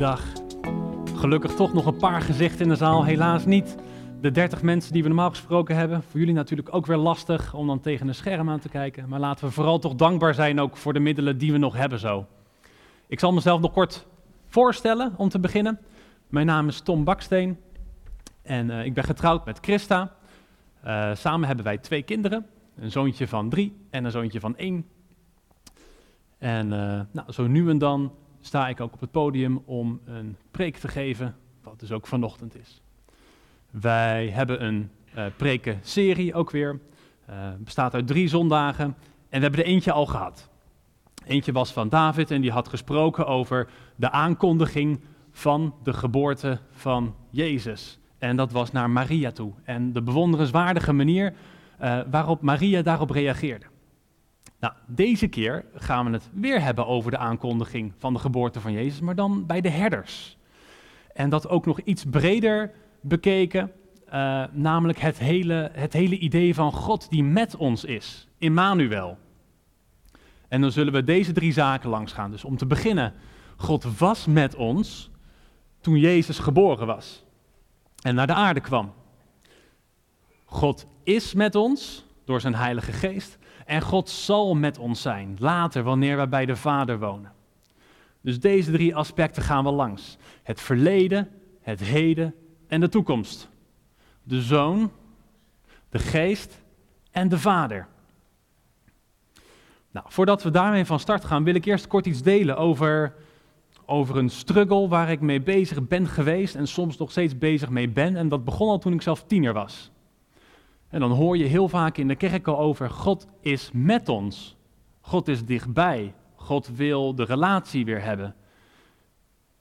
Goeiedag. Gelukkig toch nog een paar gezichten in de zaal, helaas niet de 30 mensen die we normaal gesproken hebben. Voor jullie natuurlijk ook weer lastig om dan tegen een scherm aan te kijken. Maar laten we vooral toch dankbaar zijn ook voor de middelen die we nog hebben zo. Ik zal mezelf nog kort voorstellen om te beginnen. Mijn naam is Tom Baksteen en uh, ik ben getrouwd met Christa. Uh, samen hebben wij twee kinderen, een zoontje van drie en een zoontje van één. En uh, nou, zo nu en dan sta ik ook op het podium om een preek te geven, wat dus ook vanochtend is. Wij hebben een uh, prekenserie ook weer, uh, bestaat uit drie zondagen en we hebben er eentje al gehad. Eentje was van David en die had gesproken over de aankondiging van de geboorte van Jezus. En dat was naar Maria toe. En de bewonderenswaardige manier uh, waarop Maria daarop reageerde. Nou, deze keer gaan we het weer hebben over de aankondiging van de geboorte van Jezus, maar dan bij de herders. En dat ook nog iets breder bekeken, uh, namelijk het hele, het hele idee van God die met ons is, Immanuel. En dan zullen we deze drie zaken langs gaan. Dus om te beginnen, God was met ons toen Jezus geboren was en naar de aarde kwam. God is met ons door zijn Heilige Geest en God zal met ons zijn later wanneer wij bij de Vader wonen. Dus deze drie aspecten gaan we langs. Het verleden, het heden en de toekomst. De Zoon, de Geest en de Vader. Nou, voordat we daarmee van start gaan, wil ik eerst kort iets delen over, over een struggle waar ik mee bezig ben geweest en soms nog steeds bezig mee ben. En dat begon al toen ik zelf tiener was. En dan hoor je heel vaak in de kerk al over, God is met ons. God is dichtbij. God wil de relatie weer hebben.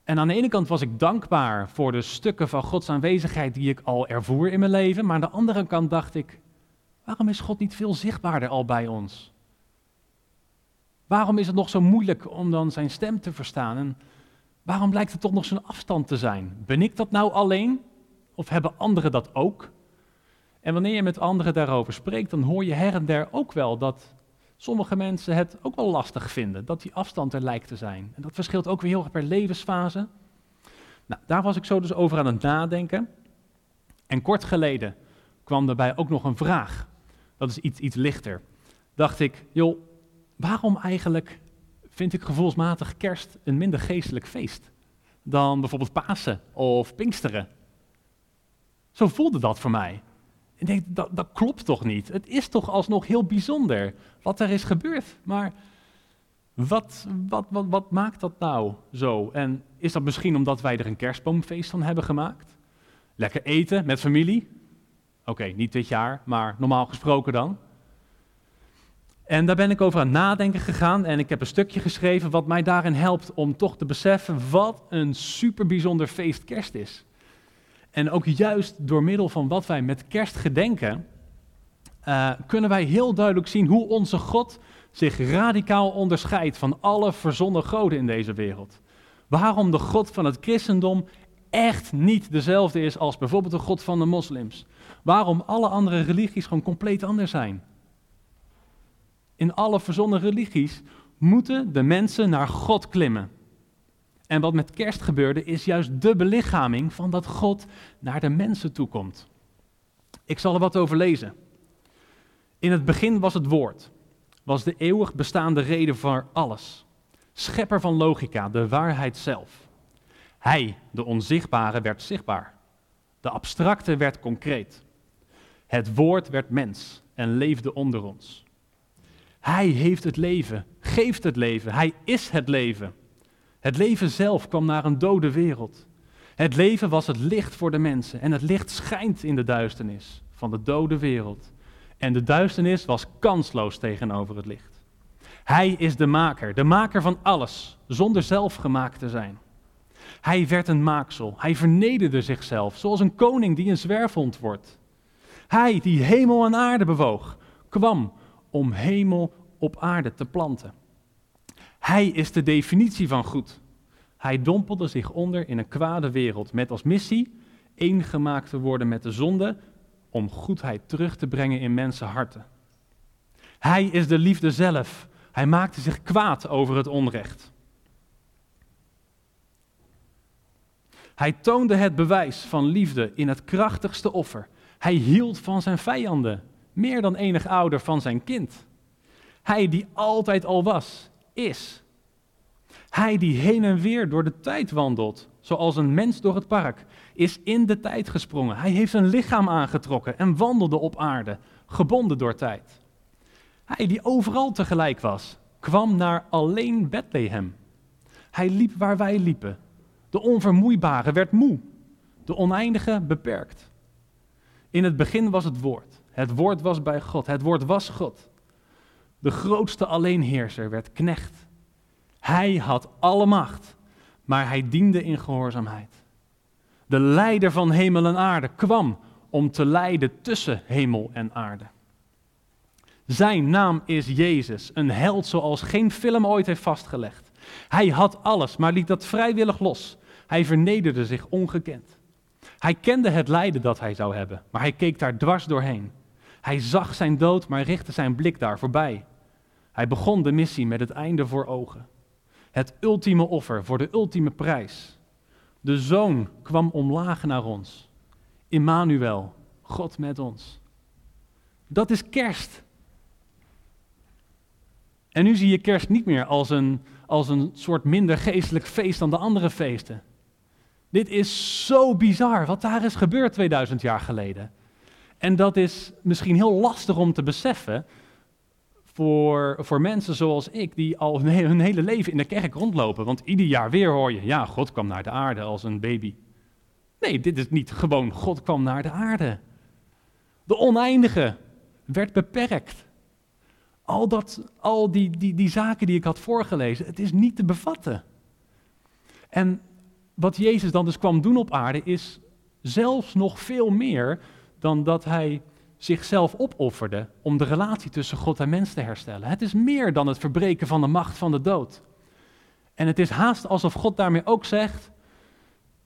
En aan de ene kant was ik dankbaar voor de stukken van Gods aanwezigheid die ik al ervoer in mijn leven. Maar aan de andere kant dacht ik, waarom is God niet veel zichtbaarder al bij ons? Waarom is het nog zo moeilijk om dan zijn stem te verstaan? En waarom blijkt het toch nog zo'n afstand te zijn? Ben ik dat nou alleen? Of hebben anderen dat ook? En wanneer je met anderen daarover spreekt, dan hoor je her en der ook wel dat sommige mensen het ook wel lastig vinden, dat die afstand er lijkt te zijn. En dat verschilt ook weer heel erg per levensfase. Nou, daar was ik zo dus over aan het nadenken. En kort geleden kwam daarbij ook nog een vraag. Dat is iets, iets lichter. Dacht ik, joh, waarom eigenlijk vind ik gevoelsmatig kerst een minder geestelijk feest dan bijvoorbeeld Pasen of Pinksteren? Zo voelde dat voor mij. Ik denk, dat, dat klopt toch niet? Het is toch alsnog heel bijzonder wat er is gebeurd. Maar wat, wat, wat, maakt dat nou zo? En is dat misschien omdat wij er een kerstboomfeest van hebben gemaakt? Lekker eten met familie? Oké, niet dit jaar, maar normaal gesproken dan. En daar ben ik over aan het nadenken gegaan en ik heb een stukje geschreven wat mij daarin helpt om toch te beseffen wat een super bijzonder feest kerst is. En ook juist door middel van wat wij met kerst gedenken, uh, kunnen wij heel duidelijk zien hoe onze God zich radicaal onderscheidt van alle verzonnen goden in deze wereld. Waarom de God van het christendom echt niet dezelfde is als bijvoorbeeld de God van de moslims. Waarom alle andere religies gewoon compleet anders zijn. In alle verzonnen religies moeten de mensen naar God klimmen. En wat met kerst gebeurde, is juist de belichaming van dat God naar de mensen toe komt. Ik zal er wat over lezen. In het begin was het woord, was de eeuwig bestaande reden voor alles. Schepper van logica, de waarheid zelf. Hij, de onzichtbare, werd zichtbaar. De abstracte werd concreet. Het woord werd mens en leefde onder ons. Hij heeft het leven, geeft het leven, hij is het leven. Het leven zelf kwam naar een dode wereld. Het leven was het licht voor de mensen en het licht schijnt in de duisternis van de dode wereld. En de duisternis was kansloos tegenover het licht. Hij is de maker, de maker van alles, zonder zelf gemaakt te zijn. Hij werd een maaksel, hij vernederde zichzelf, zoals een koning die een zwerfhond wordt. Hij die hemel en aarde bewoog, kwam om hemel op aarde te planten. Hij is de definitie van goed. Hij dompelde zich onder in een kwade wereld met als missie één gemaakt te worden met de zonde om goedheid terug te brengen in mensenharten. Hij is de liefde zelf. Hij maakte zich kwaad over het onrecht. Hij toonde het bewijs van liefde in het krachtigste offer. Hij hield van zijn vijanden, meer dan enig ouder van zijn kind. Hij die altijd al was, is. Hij die heen en weer door de tijd wandelt, zoals een mens door het park, is in de tijd gesprongen. Hij heeft zijn lichaam aangetrokken en wandelde op aarde, gebonden door tijd. Hij die overal tegelijk was, kwam naar alleen Bethlehem. Hij liep waar wij liepen. De onvermoeibare werd moe, de oneindige beperkt. In het begin was het woord. Het woord was bij God. Het woord was God. De grootste alleenheerser werd knecht. Hij had alle macht, maar hij diende in gehoorzaamheid. De leider van hemel en aarde kwam om te leiden tussen hemel en aarde. Zijn naam is Jezus, een held zoals geen film ooit heeft vastgelegd. Hij had alles, maar liet dat vrijwillig los. Hij vernederde zich ongekend. Hij kende het lijden dat hij zou hebben, maar hij keek daar dwars doorheen. Hij zag zijn dood, maar richtte zijn blik daar voorbij. Hij begon de missie met het einde voor ogen. Het ultieme offer voor de ultieme prijs. De zoon kwam omlaag naar ons. Immanuel, God met ons. Dat is kerst. En nu zie je kerst niet meer als een, als een soort minder geestelijk feest dan de andere feesten. Dit is zo bizar wat daar is gebeurd 2000 jaar geleden. En dat is misschien heel lastig om te beseffen voor, voor mensen zoals ik, die al hun hele leven in de kerk rondlopen. Want ieder jaar weer hoor je, ja, God kwam naar de aarde als een baby. Nee, dit is niet gewoon God kwam naar de aarde. De oneindige werd beperkt. Al, dat, al die, die, die zaken die ik had voorgelezen, het is niet te bevatten. En wat Jezus dan dus kwam doen op aarde is zelfs nog veel meer dan dat hij zichzelf opofferde om de relatie tussen God en mens te herstellen. Het is meer dan het verbreken van de macht van de dood. En het is haast alsof God daarmee ook zegt: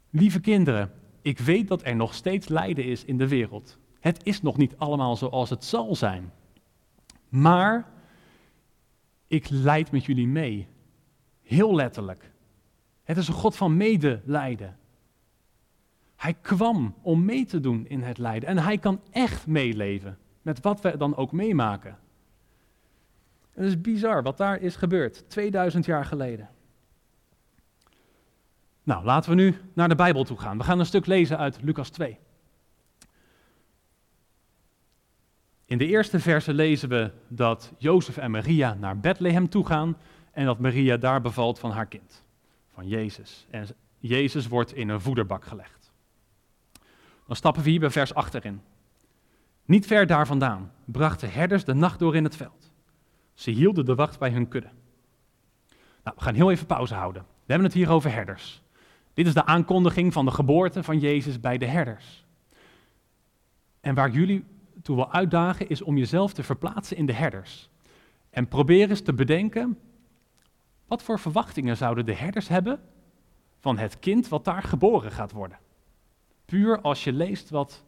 Lieve kinderen, ik weet dat er nog steeds lijden is in de wereld. Het is nog niet allemaal zoals het zal zijn. Maar ik leid met jullie mee. Heel letterlijk. Het is een God van medelijden. Hij kwam om mee te doen in het lijden. En hij kan echt meeleven met wat we dan ook meemaken. Het is bizar wat daar is gebeurd, 2000 jaar geleden. Nou, laten we nu naar de Bijbel toe gaan. We gaan een stuk lezen uit Lucas 2. In de eerste verse lezen we dat Jozef en Maria naar Bethlehem toe gaan en dat Maria daar bevalt van haar kind, van Jezus. En Jezus wordt in een voederbak gelegd. Dan stappen we hier bij vers 8 in. Niet ver daar vandaan brachten herders de nacht door in het veld. Ze hielden de wacht bij hun kudde. Nou, we gaan heel even pauze houden. We hebben het hier over herders. Dit is de aankondiging van de geboorte van Jezus bij de herders. En waar jullie toe wil uitdagen is om jezelf te verplaatsen in de herders. En probeer eens te bedenken, wat voor verwachtingen zouden de herders hebben van het kind wat daar geboren gaat worden? Puur als je leest wat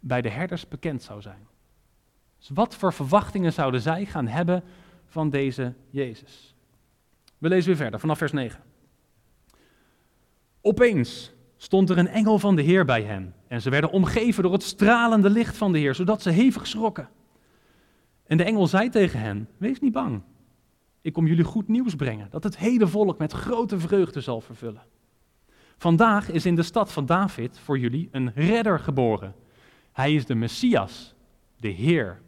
bij de herders bekend zou zijn. Dus wat voor verwachtingen zouden zij gaan hebben van deze Jezus? We lezen weer verder vanaf vers 9. Opeens stond er een engel van de Heer bij hen en ze werden omgeven door het stralende licht van de Heer, zodat ze hevig schrokken. En de engel zei tegen hen: Wees niet bang. Ik kom jullie goed nieuws brengen, dat het hele volk met grote vreugde zal vervullen. Vandaag is in de stad van David voor jullie een redder geboren. Hij is de Messias, de Heer.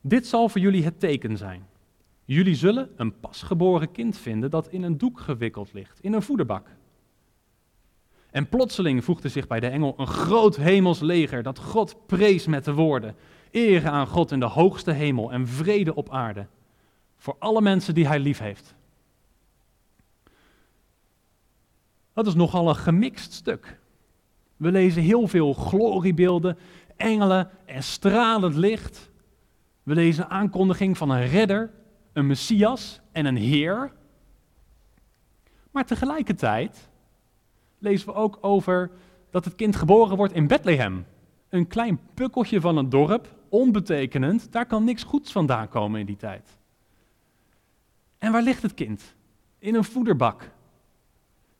Dit zal voor jullie het teken zijn. Jullie zullen een pasgeboren kind vinden dat in een doek gewikkeld ligt, in een voederbak. En plotseling voegde zich bij de engel een groot hemels leger dat God prees met de woorden: Ere aan God in de hoogste hemel en vrede op aarde. Voor alle mensen die hij lief heeft. Dat is nogal een gemixt stuk. We lezen heel veel gloriebeelden, engelen en stralend licht. We lezen aankondiging van een redder, een messias en een heer. Maar tegelijkertijd lezen we ook over dat het kind geboren wordt in Bethlehem. Een klein pukkeltje van een dorp, onbetekenend, daar kan niks goeds vandaan komen in die tijd. En waar ligt het kind? In een voederbak.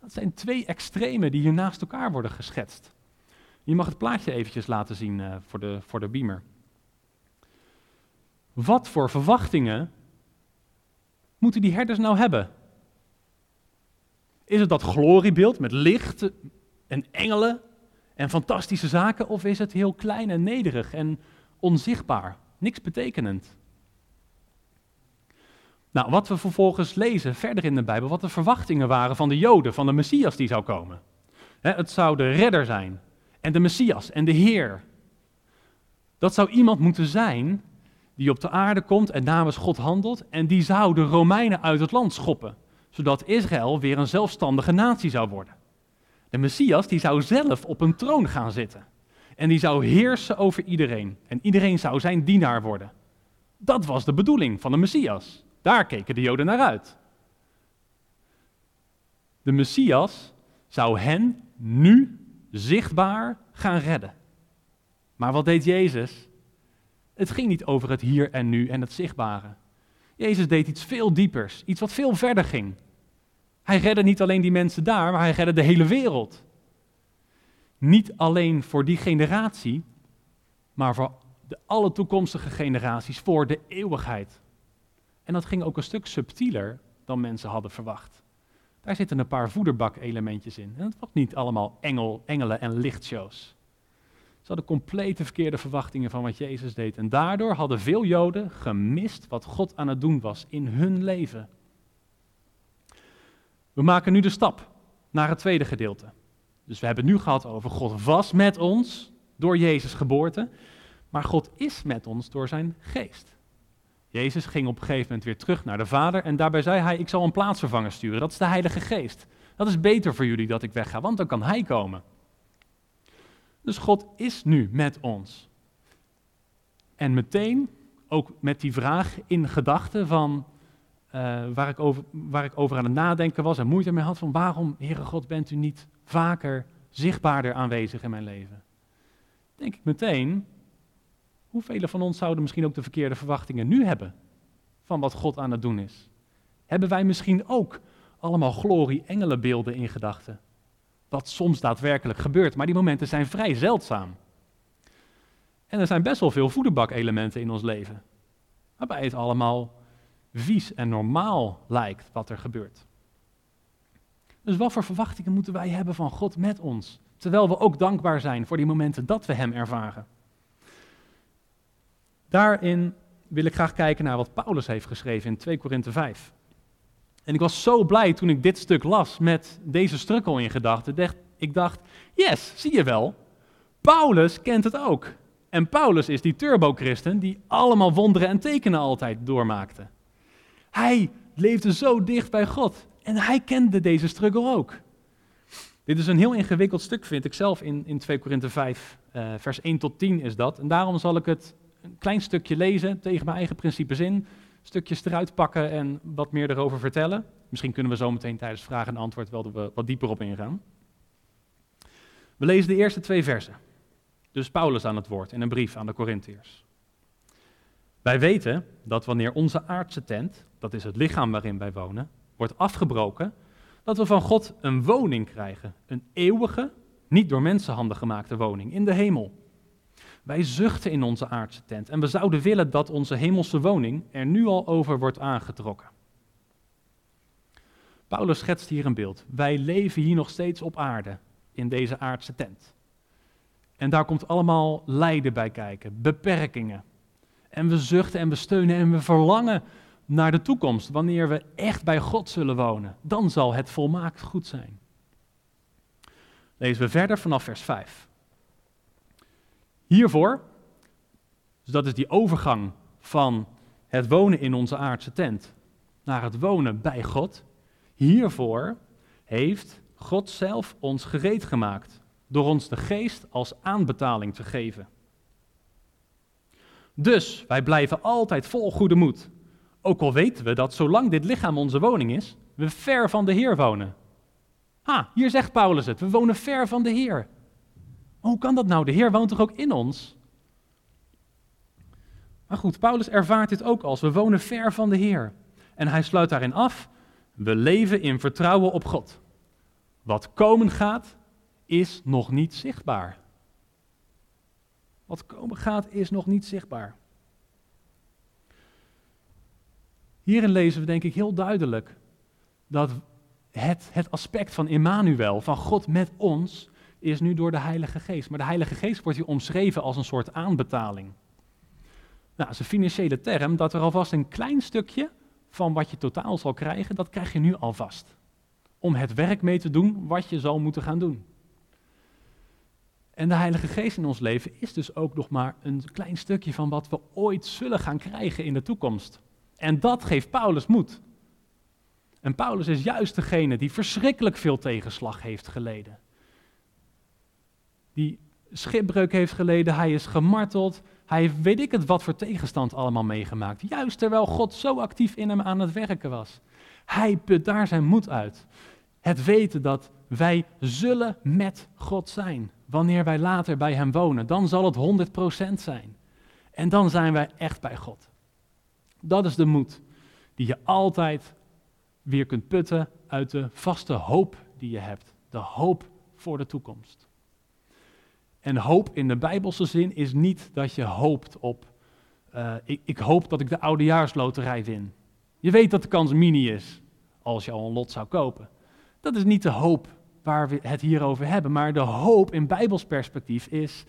Dat zijn twee extremen die hier naast elkaar worden geschetst. Je mag het plaatje eventjes laten zien uh, voor, de, voor de beamer. Wat voor verwachtingen moeten die herders nou hebben? Is het dat gloriebeeld met licht en engelen en fantastische zaken? Of is het heel klein en nederig en onzichtbaar, niks betekenend? Nou, wat we vervolgens lezen verder in de Bijbel, wat de verwachtingen waren van de Joden, van de Messias die zou komen. het zou de redder zijn en de Messias en de Heer. Dat zou iemand moeten zijn die op de aarde komt en namens God handelt en die zou de Romeinen uit het land schoppen, zodat Israël weer een zelfstandige natie zou worden. De Messias die zou zelf op een troon gaan zitten en die zou heersen over iedereen en iedereen zou zijn dienaar worden. Dat was de bedoeling van de Messias. Daar keken de Joden naar uit. De Messias zou hen nu zichtbaar gaan redden. Maar wat deed Jezus? Het ging niet over het hier en nu en het zichtbare. Jezus deed iets veel diepers, iets wat veel verder ging. Hij redde niet alleen die mensen daar, maar hij redde de hele wereld. Niet alleen voor die generatie, maar voor de alle toekomstige generaties, voor de eeuwigheid. En dat ging ook een stuk subtieler dan mensen hadden verwacht. Daar zitten een paar voederbak-elementjes in. En het was niet allemaal engel, engelen en lichtshows. Ze hadden complete verkeerde verwachtingen van wat Jezus deed. En daardoor hadden veel Joden gemist wat God aan het doen was in hun leven. We maken nu de stap naar het tweede gedeelte. Dus we hebben het nu gehad over God was met ons door Jezus' geboorte, maar God is met ons door zijn geest. Jezus ging op een gegeven moment weer terug naar de Vader en daarbij zei hij, ik zal een plaatsvervanger sturen. Dat is de Heilige Geest. Dat is beter voor jullie dat ik wegga, want dan kan Hij komen. Dus God is nu met ons. En meteen, ook met die vraag in gedachten van, uh, waar, ik over, waar ik over aan het nadenken was en moeite mee had van waarom, Heere God, bent u niet vaker zichtbaarder aanwezig in mijn leven? Denk ik meteen, Hoeveel van ons zouden misschien ook de verkeerde verwachtingen nu hebben van wat God aan het doen is? Hebben wij misschien ook allemaal glorie-engelenbeelden in gedachten? Wat soms daadwerkelijk gebeurt, maar die momenten zijn vrij zeldzaam. En er zijn best wel veel voederbak-elementen in ons leven, waarbij het allemaal vies en normaal lijkt wat er gebeurt. Dus wat voor verwachtingen moeten wij hebben van God met ons, terwijl we ook dankbaar zijn voor die momenten dat we Hem ervaren? Daarin wil ik graag kijken naar wat Paulus heeft geschreven in 2 Korinthe 5. En ik was zo blij toen ik dit stuk las met deze strukkel in gedachten. Ik dacht, yes, zie je wel, Paulus kent het ook. En Paulus is die turbo-christen die allemaal wonderen en tekenen altijd doormaakte. Hij leefde zo dicht bij God en hij kende deze struggle ook. Dit is een heel ingewikkeld stuk, vind ik zelf, in, in 2 Korinthe 5, uh, eh, vers 1 tot 10 is dat. En daarom zal ik het een klein stukje lezen tegen mijn eigen principes in, stukjes eruit pakken en wat meer erover vertellen. Misschien kunnen we zo meteen tijdens vraag en antwoord wel wat dieper op ingaan. We lezen de eerste twee versen. Dus Paulus aan het woord in een brief aan de Corinthiërs. Wij weten dat wanneer onze aardse tent, dat is het lichaam waarin wij wonen, wordt afgebroken, dat we van God een woning krijgen. Een eeuwige, niet door mensenhanden gemaakte woning in de hemel. Wij zuchten in onze aardse tent en we zouden willen dat onze hemelse woning er nu al over wordt aangetrokken. Paulus schetst hier een beeld. Wij leven hier nog steeds op aarde, in deze aardse tent. En daar komt allemaal lijden bij kijken, beperkingen. En we zuchten en we steunen en we verlangen naar de toekomst. Wanneer we echt bij God zullen wonen, dan zal het volmaakt goed zijn. Lezen we verder vanaf vers 5. Hiervoor, dus dat is die overgang van het wonen in onze aardse tent naar het wonen bij God. Hiervoor heeft God zelf ons gereed gemaakt door ons de geest als aanbetaling te geven. Dus wij blijven altijd vol goede moed. Ook al weten we dat zolang dit lichaam onze woning is, we ver van de Heer wonen. Ha, hier zegt Paulus het, we wonen ver van de Heer hoe kan dat nou? De Heer woont toch ook in ons? Maar goed, Paulus ervaart dit ook als we wonen ver van de Heer. En hij sluit daarin af, we leven in vertrouwen op God. Wat komen gaat, is nog niet zichtbaar. Wat komen gaat, is nog niet zichtbaar. Hierin lezen we denk ik heel duidelijk dat het, het aspect van Emmanuel, van God met ons, is nu door de Heilige Geest. Maar de Heilige Geest wordt hier omschreven als een soort aanbetaling. Nou, dat is een financiële term, dat er alvast een klein stukje van wat je totaal zal krijgen, dat krijg je nu alvast. Om het werk mee te doen wat je zal moeten gaan doen. En de Heilige Geest in ons leven is dus ook nog maar een klein stukje van wat we ooit zullen gaan krijgen in de toekomst. En dat geeft Paulus moed. En Paulus is juist degene die verschrikkelijk veel tegenslag heeft geleden. Die schipbreuk heeft geleden, hij is gemarteld, hij heeft weet ik het wat voor tegenstand allemaal meegemaakt. Juist terwijl God zo actief in hem aan het werken was. Hij put daar zijn moed uit. Het weten dat wij zullen met God zijn. Wanneer wij later bij hem wonen, dan zal het 100% zijn. En dan zijn wij echt bij God. Dat is de moed die je altijd weer kunt putten uit de vaste hoop die je hebt. De hoop voor de toekomst. En hoop in de Bijbelse zin is niet dat je hoopt op, uh, ik, ik, hoop dat ik de oudejaarsloterij win. Je weet dat de kans mini is als je al een lot zou kopen. Dat is niet de hoop waar we het hier over hebben, maar de hoop in Bijbels perspectief is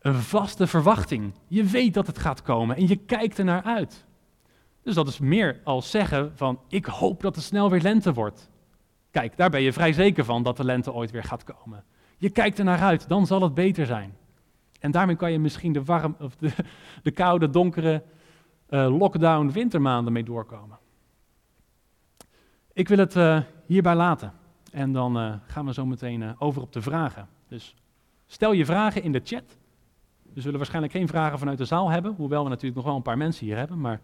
een vaste verwachting. Je weet dat het gaat komen en je kijkt er naar uit. Dus dat is meer als zeggen van ik hoop dat het snel weer lente wordt. Kijk, daar ben je vrij zeker van dat de lente ooit weer gaat komen. Je kijkt er naar uit, dan zal het beter zijn. En daarmee kan je misschien de, warm, of de, de koude, donkere uh, lockdown wintermaanden mee doorkomen. Ik wil het uh, hierbij laten. En dan uh, gaan we zo meteen over op de vragen. Dus stel je vragen in de chat. We zullen waarschijnlijk geen vragen vanuit de zaal hebben, hoewel we natuurlijk nog wel een paar mensen hier hebben. Maar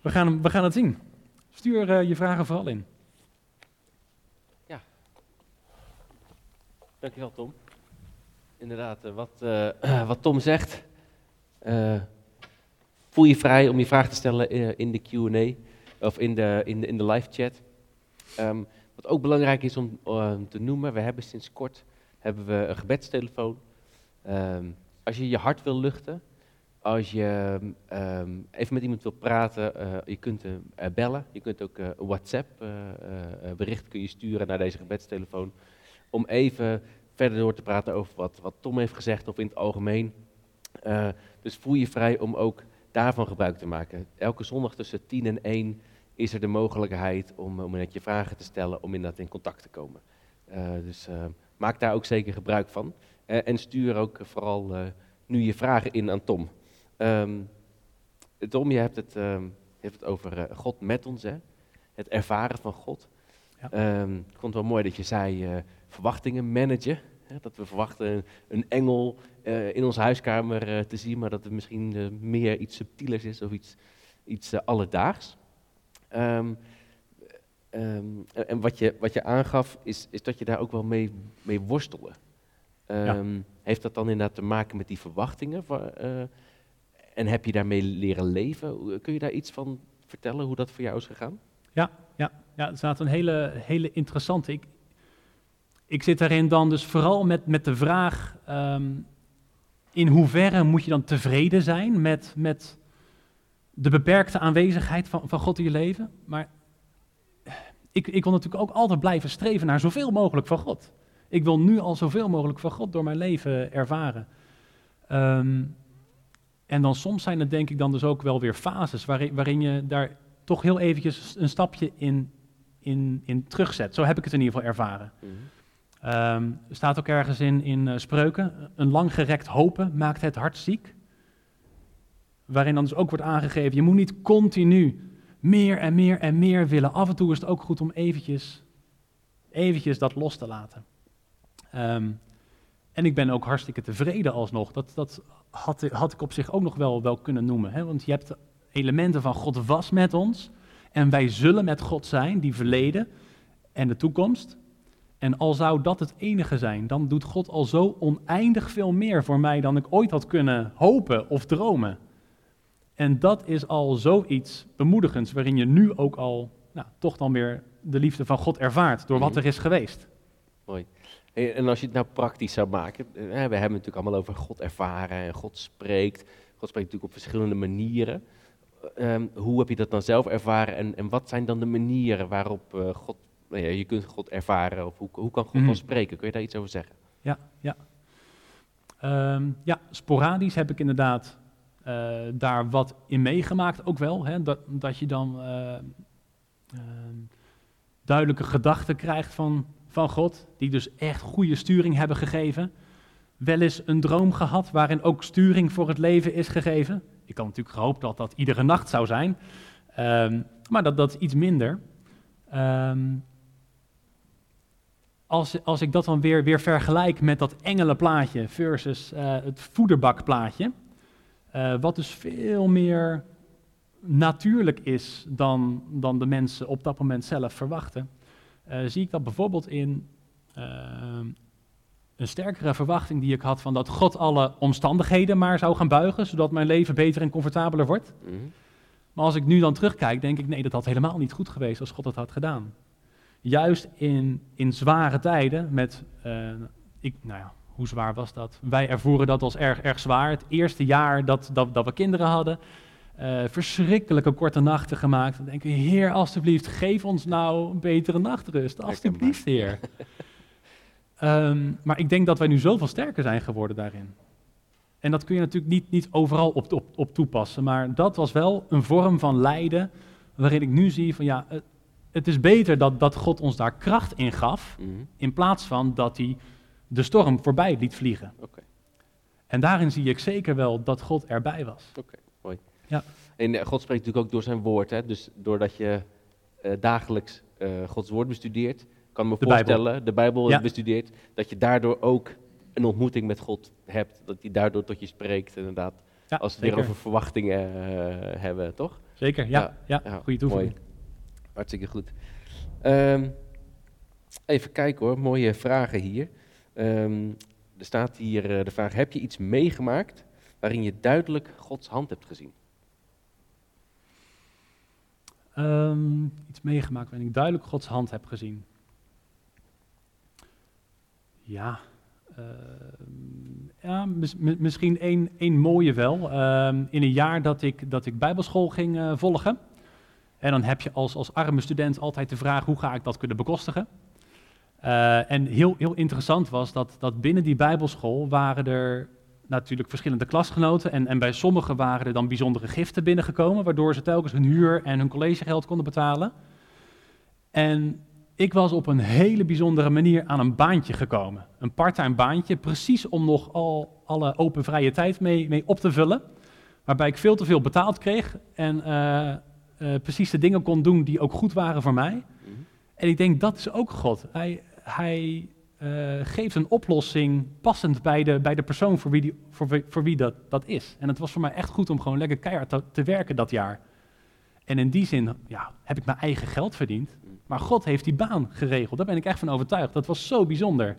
we gaan, we gaan het zien. Stuur je vragen vooral in. Dankjewel Tom. Inderdaad, uh, wat, uh, wat Tom zegt. Uh, voel je vrij om je vraag te stellen in de Q&A of in de, in de, in de live chat. Um, wat ook belangrijk is om te noemen, we hebben sinds kort hebben we een gebedstelefoon. Um, als je je hart wil luchten, als je even met iemand wil praten, je kunt bellen. Je kunt ook een WhatsApp bericht kun je sturen naar deze gebedstelefoon om even verder door te praten over wat, wat Tom heeft gezegd of in het algemeen. Uh, dus voel je vrij om ook daarvan gebruik te maken. Elke zondag tussen 10 en 1 is er de mogelijkheid om, om net je vragen te stellen, om inderdaad in contact te komen. Uh, dus uh, maak daar ook zeker gebruik van. en stuur ook vooral nu je vragen in aan Tom. Um, Tom, je hebt het, um, je hebt het over God met ons, hè? het ervaren van God. Ja. Um, ik vond het wel mooi dat je zei verwachtingen managen. Dat we verwachten een, engel uh, in onze huiskamer uh, te zien, maar dat het misschien uh, meer iets subtielers is of iets, iets alledaags. Um, um, en wat je, wat je aangaf, is, is dat je daar ook wel mee, mee worstelde. Um, ja. Heeft dat dan inderdaad te maken met die verwachtingen? en heb je daarmee leren leven? Kun je daar iets van vertellen, hoe dat voor jou is gegaan? Ja, ja, ja het is een hele, hele interessante. Ik, ik zit daarin dan dus vooral met, met de vraag, um, in hoeverre moet je dan tevreden zijn met, met de beperkte aanwezigheid van, van God in je leven? Maar ik, ik wil natuurlijk ook altijd blijven streven naar zoveel mogelijk van God. Ik wil nu al zoveel mogelijk van God door mijn leven ervaren. Um, en dan soms zijn het denk ik dan dus ook wel weer fases waarin, waarin je daar toch heel eventjes een stapje in, in, in terugzet. Zo heb ik het in ieder geval ervaren. Mm. Um, staat ook ergens in, in uh, spreuken, een langgerekt hopen maakt het hart ziek. Waarin dan dus ook wordt aangegeven, je moet niet continu meer en meer en meer willen. Af en toe is het ook goed om eventjes, eventjes dat los te laten. Um, en ik ben ook hartstikke tevreden alsnog. Dat, dat had, had ik op zich ook nog wel, wel kunnen noemen. Hè? Want je hebt elementen van God was met ons. En wij zullen met God zijn, die verleden en de toekomst. En al zou dat het enige zijn, dan doet God al zo oneindig veel meer voor mij dan ik ooit had kunnen hopen of dromen. En dat is al zoiets bemoedigends, waarin je nu ook al nou, toch dan weer de liefde van God ervaart door wat mhm. er is geweest. mooi. En als je het nou praktisch zou maken, eh, we hebben het natuurlijk allemaal over God ervaren en God spreekt. God spreekt natuurlijk op verschillende manieren. Ehm, hoe heb je dat dan zelf ervaren en, en wat zijn dan de manieren waarop eh, God, nou ja, je kunt God ervaren of hoe, hoe kan God Mhm. dan spreken? Kun je daar iets over zeggen? Ja, ja. Ehm, ja, sporadisch heb ik inderdaad eh, daar wat in meegemaakt, ook wel. Hè, dat, dat je dan eh, ehm, duidelijke gedachten krijgt van, van God, die dus echt goede sturing hebben gegeven. Wel eens een droom gehad waarin ook sturing voor het leven is gegeven. Ik had natuurlijk gehoopt dat dat iedere nacht zou zijn, Ehm, maar dat, dat is iets minder. Als, als ik dat dan weer, weer vergelijk met dat engelenplaatje versus eh, het voederbakplaatje, eh, wat dus veel meer natuurlijk is dan, dan de mensen op dat moment zelf verwachten, eh, zie ik dat bijvoorbeeld in een sterkere verwachting die ik had van dat God alle omstandigheden maar zou gaan buigen, zodat mijn leven beter en comfortabeler wordt. Mhm. Maar als ik nu dan terugkijk, denk ik, nee, dat had helemaal niet goed geweest als God het had gedaan. Juist in, in zware tijden met, eh, ik, nou ja, hoe zwaar was dat? Wij ervoeren dat als erg, erg zwaar. Het eerste jaar dat, dat, dat we kinderen hadden, eh, verschrikkelijke korte nachten gemaakt. Dan denken we, Heer, alstublieft, geef ons nou een betere nachtrust. Alstublieft, Heer. Ehm, maar ik denk dat wij nu zoveel sterker zijn geworden daarin. En dat kun je natuurlijk niet, niet overal op, op, op toepassen. Maar dat was wel een vorm van lijden waarin ik nu zie van ja, het, is beter dat, dat God ons daar kracht in gaf, Mhm. in plaats van dat hij de storm voorbij liet vliegen. Oké. En daarin zie ik zeker wel dat God erbij was. En eh, God spreekt natuurlijk ook door zijn woord. Hè? Dus doordat je eh, dagelijks eh, Gods woord bestudeert, kan me De Bijbel. voorstellen, de Bijbel Ja. bestudeert, dat je daardoor ook een ontmoeting met God hebt. Dat hij daardoor tot je spreekt, inderdaad. Ja, Als we het weer over verwachtingen hebben, toch? Zeker, ja, Ja, ja, ja, goede toevoeging. Mooi. Hartstikke goed. Ehm, even kijken hoor, mooie vragen hier. Ehm, er staat hier eh, de vraag, heb je iets meegemaakt waarin je duidelijk Gods hand hebt gezien? Ehm, iets meegemaakt waarin ik duidelijk Gods hand heb gezien. Ja, ja mis- mi- misschien één, mooie wel. In een jaar dat ik, dat ik bijbelschool ging eh, volgen. En dan heb je als, als arme student altijd de vraag, hoe ga ik dat kunnen bekostigen? Eh, en heel, heel interessant was dat, dat binnen die bijbelschool waren er natuurlijk verschillende klasgenoten. En, en bij sommigen waren er dan bijzondere giften binnengekomen, waardoor ze telkens hun huur en hun collegegeld konden betalen. En ik was op een hele bijzondere manier aan een baantje gekomen. Een parttime baantje, precies om nog al alle open vrije tijd mee, mee op te vullen. Waarbij ik veel te veel betaald kreeg en eh, eh, precies de dingen kon doen die ook goed waren voor mij. Mhm. En ik denk, dat is ook God. Hij, hij eh, geeft een oplossing passend bij de, bij de persoon voor wie, die, voor, wie- voor wie dat, dat is. En het was voor mij echt goed om gewoon lekker keihard te, te werken dat jaar. En in die zin ja, heb ik mijn eigen geld verdiend. Maar God heeft die baan geregeld. Daar ben ik echt van overtuigd. Dat was zo bijzonder.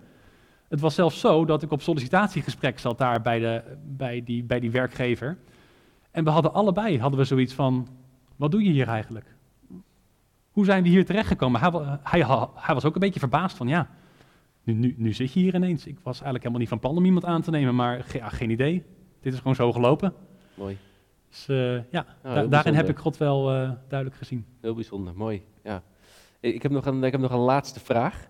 Het was zelfs zo dat ik op sollicitatiegesprek zat daar bij, de, bij, die, bij die werkgever. En we hadden allebei hadden we zoiets van, wat doe je hier eigenlijk? Hoe zijn we hier terechtgekomen? Hij, hij, hij was ook een beetje verbaasd van, ja, nu, nu, nu zit je hier ineens. Ik was eigenlijk helemaal niet van plan om iemand aan te nemen, maar ge- ja, geen idee. Dit is gewoon zo gelopen. Mooi, Dus eh, ja, da- heel daarin heb ik God wel eh, duidelijk gezien. heel bijzonder, mooi. Ja. Ik, heb nog een, ik heb nog een laatste vraag.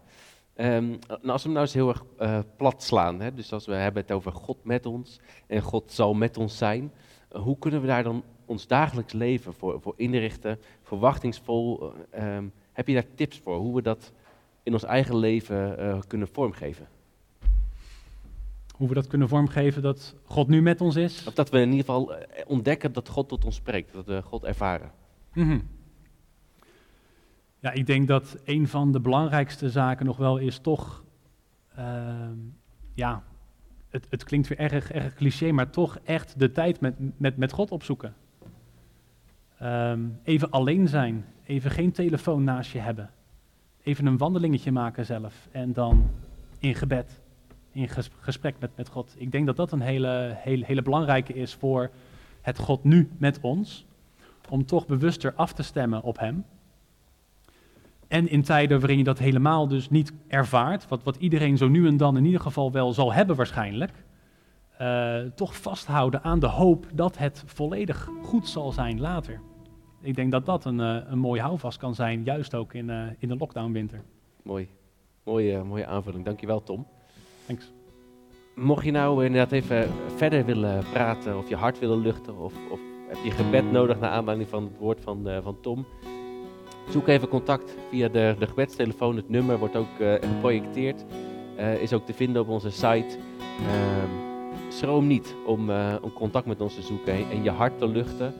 Ehm, nou, als we hem nou eens heel erg eh, plat slaan, hè? dus als we hebben het over God met ons en God zal met ons zijn, hoe kunnen we daar dan ons dagelijks leven voor, voor inrichten, verwachtingsvol? eh, ehm, heb je daar tips voor, hoe we dat in ons eigen leven eh, kunnen vormgeven? Hoe we dat kunnen vormgeven dat God nu met ons is. Of dat we in ieder geval eh, ontdekken dat God tot ons spreekt, dat we God ervaren. Mhm. Ja, ik denk dat een van de belangrijkste zaken nog wel is toch, ehm, ja, het, het klinkt weer erg, erg cliché, maar toch echt de tijd met, met, met God opzoeken. Ehm, even alleen zijn, even geen telefoon naast je hebben, even een wandelingetje maken zelf en dan in gebed, in ges- gesprek met, met God. Ik denk dat dat een hele, hele, hele belangrijke is voor het God nu met ons om toch bewuster af te stemmen op Hem. En in tijden waarin je dat helemaal dus niet ervaart, wat, wat iedereen zo nu en dan in ieder geval wel zal hebben waarschijnlijk, uh, toch vasthouden aan de hoop dat het volledig goed zal zijn later. Ik denk dat dat een, uh, een mooi houvast kan zijn, juist ook in, uh, in de lockdownwinter. Mooi. Mooie, mooie aanvulling. Dankjewel, Tom. Thanks. Mocht je nou inderdaad even verder willen praten, of je hart willen luchten, of, of heb je gebed nodig naar aanleiding van het woord van, van Tom, zoek even contact via de, de gebedstelefoon. Het nummer wordt ook geprojecteerd, is ook te vinden op onze site. Ehm, schroom niet om, uh, om contact met ons te zoeken en je hart te luchten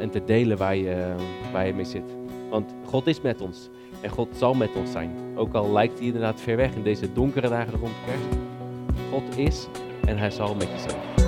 en te delen waar je, waar je mee zit. Want God is met ons en God zal met ons zijn. Ook al lijkt hij inderdaad ver weg in deze donkere dagen rond kerst. God is en hij zal met je zijn.